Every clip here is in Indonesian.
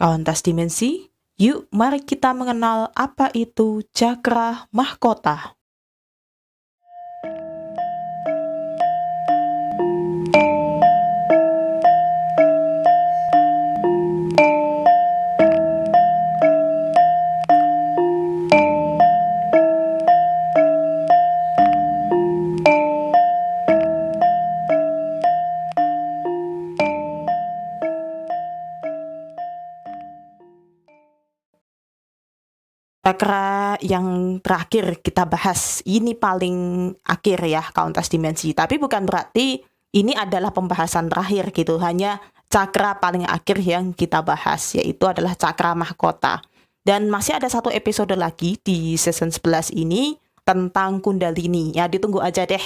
Kauntas Dimensi, yuk mari kita mengenal apa itu cakra mahkota. Chakra yang terakhir kita bahas ini paling akhir ya kauntas dimensi. Tapi bukan berarti ini adalah pembahasan terakhir gitu. Hanya cakra paling akhir yang kita bahas yaitu adalah cakra mahkota. Dan masih ada satu episode lagi di season 11 ini tentang Kundalini. Ya, ditunggu aja deh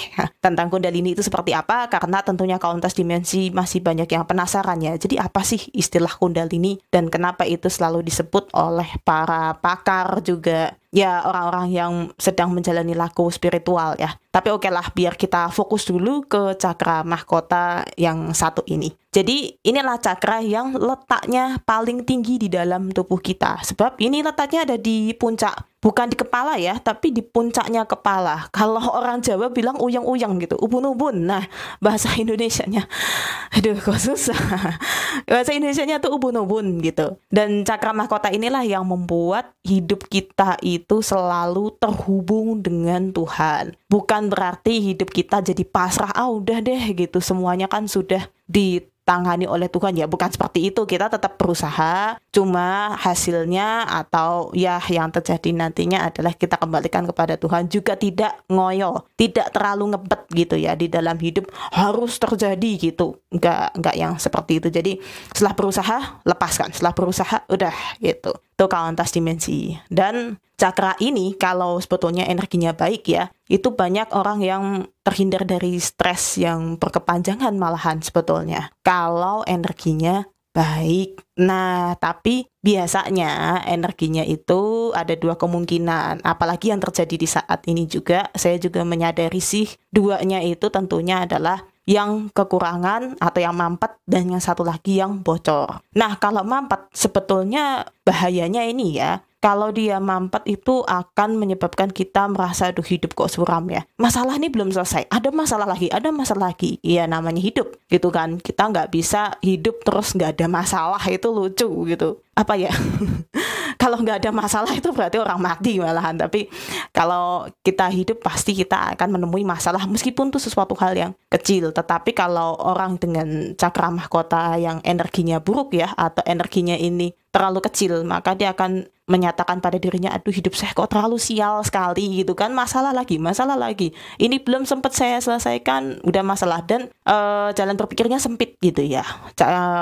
tentang Kundalini itu seperti apa karena tentunya kauntas dimensi masih banyak yang penasaran ya. Jadi apa sih istilah Kundalini dan kenapa itu selalu disebut oleh para pakar juga ya orang-orang yang sedang menjalani laku spiritual ya. Tapi oke okay lah biar kita fokus dulu ke cakra mahkota yang satu ini. Jadi inilah cakra yang letaknya paling tinggi di dalam tubuh kita. Sebab ini letaknya ada di puncak, bukan di kepala ya, tapi di puncaknya kepala. Kalau orang Jawa bilang uyang-uyang gitu, ubun-ubun. Nah, bahasa Indonesianya, aduh kok susah. bahasa Indonesianya tuh ubun-ubun gitu. Dan cakra mahkota inilah yang membuat hidup kita itu itu selalu terhubung dengan Tuhan. Bukan berarti hidup kita jadi pasrah, ah udah deh gitu. Semuanya kan sudah di ditangani oleh Tuhan. Ya bukan seperti itu. Kita tetap berusaha. Cuma hasilnya atau ya yang terjadi nantinya adalah kita kembalikan kepada Tuhan. Juga tidak ngoyo tidak terlalu ngebet gitu ya di dalam hidup. Harus terjadi gitu. Nggak nggak yang seperti itu. Jadi setelah berusaha lepaskan. Setelah berusaha udah gitu itu kauntas dimensi dan cakra ini kalau sebetulnya energinya baik ya itu banyak orang yang terhindar dari stres yang berkepanjangan malahan sebetulnya kalau energinya baik. Nah, tapi biasanya energinya itu ada dua kemungkinan. Apalagi yang terjadi di saat ini juga, saya juga menyadari sih duanya itu tentunya adalah yang kekurangan atau yang mampet dan yang satu lagi yang bocor. Nah, kalau mampet sebetulnya bahayanya ini ya, kalau dia mampet itu akan menyebabkan kita merasa aduh hidup kok suram ya. Masalah ini belum selesai, ada masalah lagi, ada masalah lagi. Iya namanya hidup gitu kan. Kita nggak bisa hidup terus nggak ada masalah itu lucu gitu. Apa ya? kalau nggak ada masalah itu berarti orang mati malahan. Tapi kalau kita hidup pasti kita akan menemui masalah meskipun itu sesuatu hal yang kecil. Tetapi kalau orang dengan cakra mahkota yang energinya buruk ya atau energinya ini terlalu kecil maka dia akan menyatakan pada dirinya aduh hidup saya kok terlalu sial sekali gitu kan. Masalah lagi masalah lagi. Ini belum sempat saya selesaikan udah masalah. Dan uh, jalan berpikirnya sempit gitu ya.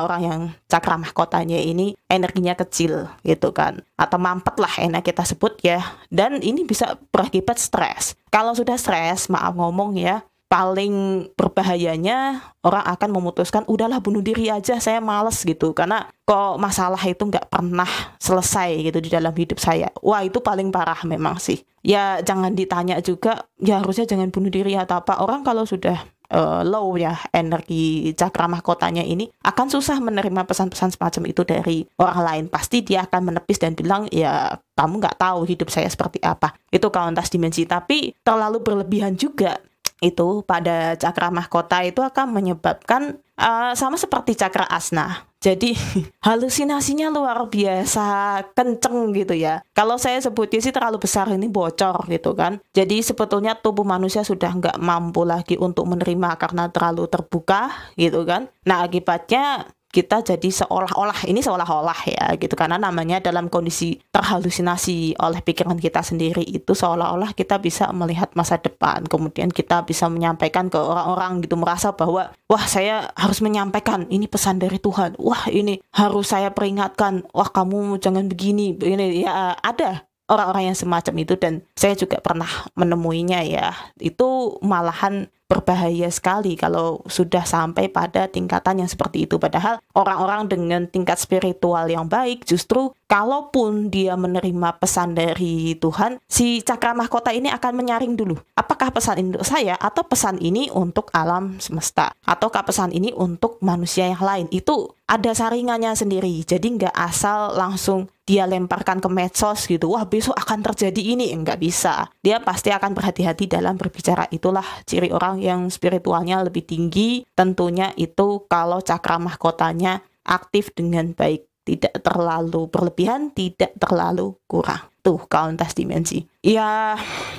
Orang yang cakra mahkotanya ini energinya kecil gitu kan. Atau mampet lah enak kita sebut ya. Dan ini bisa berakibat stres. Kalau sudah stres maaf ngomong ya paling berbahayanya orang akan memutuskan udahlah bunuh diri aja saya males gitu. Karena kok masalah itu nggak pernah selesai gitu di dalam hidup saya. Wah itu paling parah memang sih. Ya jangan ditanya juga ya harusnya jangan bunuh diri atau apa. Orang kalau sudah uh, low ya energi cakra mahkotanya ini akan susah menerima pesan-pesan semacam itu dari orang lain. Pasti dia akan menepis dan bilang ya kamu nggak tahu hidup saya seperti apa. Itu kauntas dimensi. Tapi terlalu berlebihan juga itu pada cakra mahkota itu akan menyebabkan uh, sama seperti cakra asna. Jadi halusinasinya luar biasa kenceng gitu ya. Kalau saya sebutnya sih terlalu besar ini bocor gitu kan. Jadi sebetulnya tubuh manusia sudah nggak mampu lagi untuk menerima karena terlalu terbuka gitu kan. Nah akibatnya kita jadi seolah-olah ini seolah-olah ya gitu. Karena namanya dalam kondisi terhalusinasi oleh pikiran kita sendiri itu seolah-olah kita bisa melihat masa depan. Kemudian kita bisa menyampaikan ke orang-orang gitu merasa bahwa wah saya harus menyampaikan ini pesan dari Tuhan. Wah ini harus saya peringatkan. Wah kamu jangan begini ini ya ada orang-orang yang semacam itu dan saya juga pernah menemuinya ya. Itu malahan berbahaya sekali kalau sudah sampai pada tingkatan yang seperti itu. Padahal orang-orang dengan tingkat spiritual yang baik justru kalaupun dia menerima pesan dari Tuhan, si cakra mahkota ini akan menyaring dulu. Apakah pesan ini untuk saya atau pesan ini untuk alam semesta? Ataukah pesan ini untuk manusia yang lain? Itu ada saringannya sendiri. Jadi nggak asal langsung dia lemparkan ke medsos gitu. Wah besok akan terjadi ini. Nggak bisa. Dia pasti akan berhati-hati dalam berbicara. Itulah ciri orang yang spiritualnya lebih tinggi. Tentunya itu kalau cakra mahkotanya aktif dengan baik tidak terlalu berlebihan, tidak terlalu kurang. Tuh, kauntas dimensi. Ya,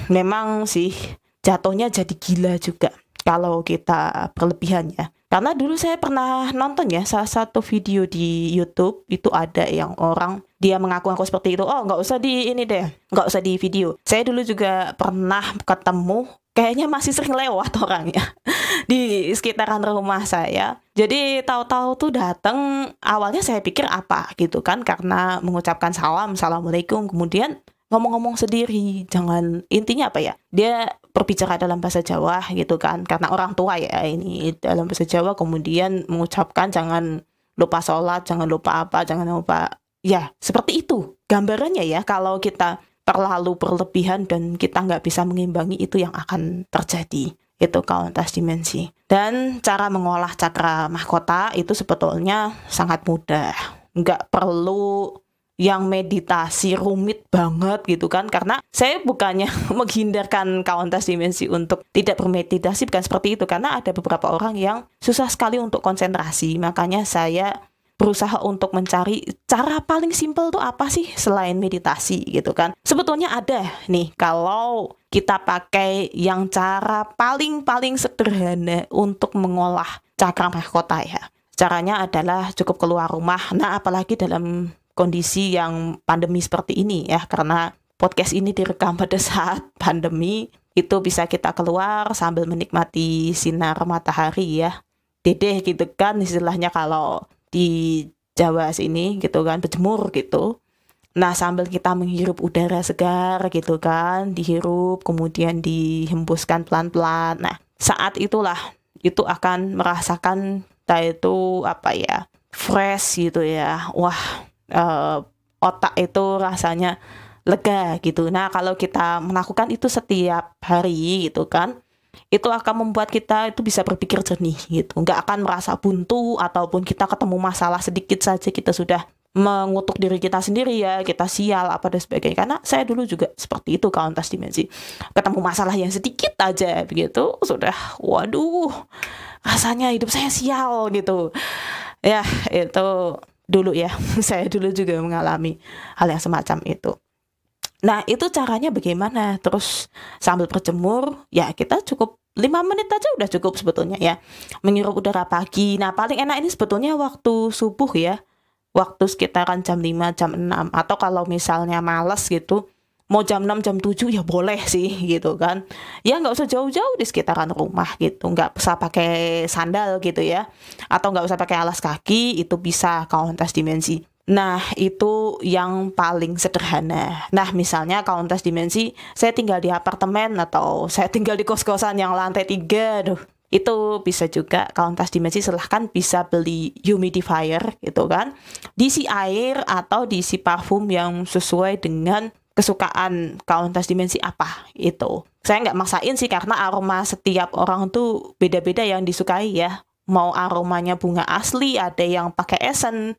memang sih jatuhnya jadi gila juga kalau kita berlebihan ya. Karena dulu saya pernah nonton ya salah satu video di YouTube itu ada yang orang dia mengaku-ngaku seperti itu. Oh nggak usah di ini deh, nggak usah di video. Saya dulu juga pernah ketemu kayaknya masih sering lewat orangnya di sekitaran rumah saya. Jadi tahu-tahu tuh datang awalnya saya pikir apa gitu kan karena mengucapkan salam, assalamualaikum, kemudian ngomong-ngomong sendiri, jangan intinya apa ya? Dia berbicara dalam bahasa Jawa gitu kan, karena orang tua ya ini dalam bahasa Jawa kemudian mengucapkan jangan lupa sholat, jangan lupa apa, jangan lupa ya seperti itu gambarannya ya kalau kita terlalu berlebihan dan kita nggak bisa mengimbangi itu yang akan terjadi. Itu kauntas dimensi. Dan cara mengolah cakra mahkota itu sebetulnya sangat mudah. Nggak perlu yang meditasi rumit banget gitu kan. Karena saya bukannya menghindarkan kauntas dimensi untuk tidak bermeditasi bukan seperti itu. Karena ada beberapa orang yang susah sekali untuk konsentrasi. Makanya saya berusaha untuk mencari cara paling simpel tuh apa sih selain meditasi gitu kan. Sebetulnya ada nih kalau kita pakai yang cara paling paling sederhana untuk mengolah cakra mahkota ya. Caranya adalah cukup keluar rumah. Nah apalagi dalam kondisi yang pandemi seperti ini ya karena podcast ini direkam pada saat pandemi itu bisa kita keluar sambil menikmati sinar matahari ya. Dedeh gitu kan istilahnya kalau di Jawa sini gitu kan berjemur gitu. Nah sambil kita menghirup udara segar gitu kan dihirup kemudian dihembuskan pelan-pelan. Nah saat itulah itu akan merasakan kita itu apa ya fresh gitu ya. Wah uh, otak itu rasanya lega gitu. Nah, kalau kita melakukan itu setiap hari gitu kan, itu akan membuat kita itu bisa berpikir jernih gitu. Nggak akan merasa buntu ataupun kita ketemu masalah sedikit saja kita sudah mengutuk diri kita sendiri ya, kita sial apa dan sebagainya. Karena saya dulu juga seperti itu kauntas dimensi. Ketemu masalah yang sedikit aja begitu, sudah waduh, rasanya hidup saya sial gitu. Ya, itu dulu ya saya dulu juga mengalami hal yang semacam itu nah itu caranya bagaimana? Terus sambil berjemur ya kita cukup lima menit aja udah cukup sebetulnya ya. Menghirup udara pagi. Nah paling enak ini sebetulnya waktu subuh ya. Waktu sekitaran jam 5 jam 6 atau kalau misalnya males gitu mau jam 6 jam 7 ya boleh sih gitu kan. Ya nggak usah jauh-jauh di sekitaran rumah gitu. Nggak usah pakai sandal gitu ya. Atau nggak usah pakai alas kaki itu bisa kauntas dimensi Nah, itu yang paling sederhana. Nah, misalnya kauntas dimensi, saya tinggal di apartemen atau saya tinggal di kos-kosan yang lantai tiga, aduh, itu bisa juga kauntas dimensi silahkan bisa beli humidifier gitu kan diisi air atau diisi parfum yang sesuai dengan kesukaan kauntas dimensi apa itu. Saya nggak maksain sih karena aroma setiap orang tuh beda-beda yang disukai ya. Mau aromanya bunga asli, ada yang pakai esen,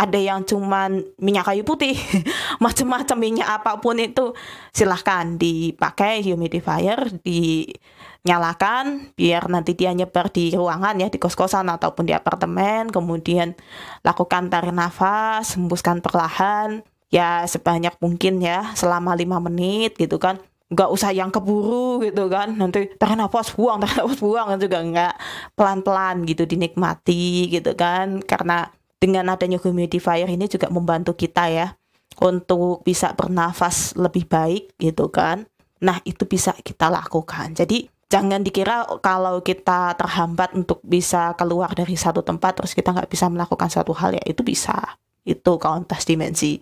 ada yang cuman minyak kayu putih, macam-macam minyak apa pun itu silahkan dipakai humidifier, dinyalakan biar nanti dia nyebar di ruangan ya di kos-kosan ataupun di apartemen, kemudian lakukan tarik nafas, hembuskan perlahan, ya sebanyak mungkin ya selama lima menit gitu kan. Nggak usah yang keburu gitu kan nanti tarik nafas buang tarik nafas buang juga nggak pelan-pelan gitu dinikmati gitu kan. Karena dengan adanya humidifier ini juga membantu kita ya untuk bisa bernafas lebih baik gitu kan. Nah itu bisa kita lakukan. Jadi jangan dikira kalau kita terhambat untuk bisa keluar dari satu tempat terus kita nggak bisa melakukan satu hal ya itu bisa. Itu kauntas dimensi.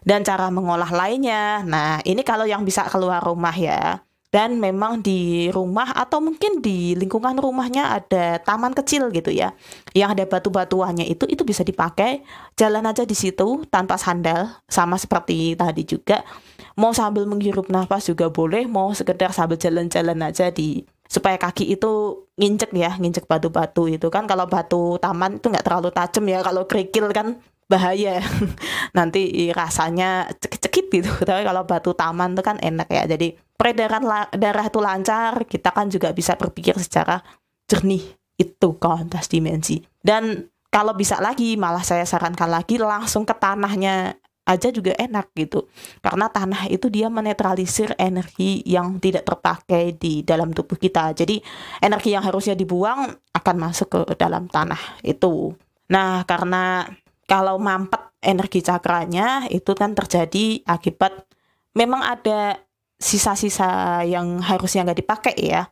Dan cara mengolah lainnya. Nah ini kalau yang bisa keluar rumah ya dan memang di rumah atau mungkin di lingkungan rumahnya ada taman kecil gitu ya yang ada batu-batuannya itu itu bisa dipakai. Jalan aja di situ tanpa sandal sama seperti tadi juga. Mau sambil menghirup nafas juga boleh mau sekedar sambil jalan-jalan aja di supaya kaki itu nginjek ya nginjek batu-batu itu kan. Kalau batu taman itu nggak terlalu tajam ya kalau kerikil kan bahaya. Nanti rasanya cekit-cekit gitu. Tapi kalau batu taman itu kan enak ya. Jadi peredaran darah itu lancar kita kan juga bisa berpikir secara jernih. Itu kontas dimensi. Dan kalau bisa lagi malah saya sarankan lagi langsung ke tanahnya aja juga enak gitu. Karena tanah itu dia menetralisir energi yang tidak terpakai di dalam tubuh kita. Jadi energi yang harusnya dibuang akan masuk ke dalam tanah itu. Nah karena kalau mampet energi cakranya itu kan terjadi akibat memang ada sisa-sisa yang harusnya nggak dipakai ya.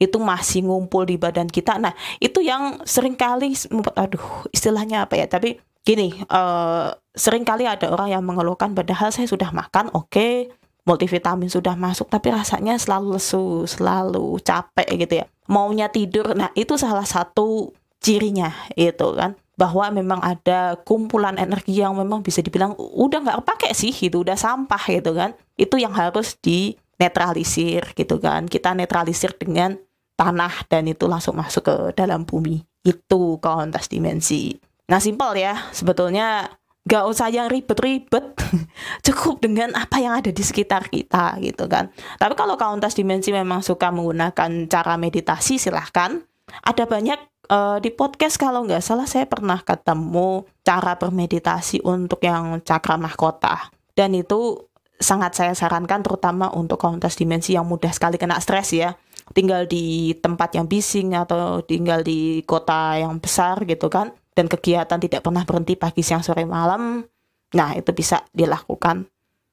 Itu masih ngumpul di badan kita. Nah itu yang sering kali aduh istilahnya apa ya? Tapi gini uh, sering kali ada orang yang mengeluhkan padahal saya sudah makan oke okay, multivitamin sudah masuk tapi rasanya selalu lesu selalu capek gitu ya. Maunya tidur. Nah itu salah satu cirinya itu kan bahwa memang ada kumpulan energi yang memang bisa dibilang udah nggak pakai sih itu udah sampah gitu kan. Itu yang harus dinetralisir gitu kan. Kita netralisir dengan tanah dan itu langsung masuk ke dalam bumi. Itu kontes dimensi. Nah simpel ya. Sebetulnya nggak usah yang ribet-ribet. Cukup dengan apa yang ada di sekitar kita gitu kan. Tapi kalau kauntas dimensi memang suka menggunakan cara meditasi silahkan. Ada banyak uh, di podcast kalau nggak salah saya pernah ketemu cara bermeditasi untuk yang cakra mahkota. Dan itu sangat saya sarankan terutama untuk kontes dimensi yang mudah sekali kena stres ya. Tinggal di tempat yang bising atau tinggal di kota yang besar gitu kan. Dan kegiatan tidak pernah berhenti pagi siang sore malam. Nah itu bisa dilakukan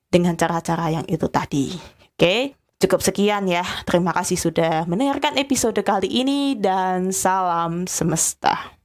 dengan cara-cara yang itu tadi. Oke? okay? Cukup sekian ya. Terima kasih sudah mendengarkan episode kali ini dan salam semesta.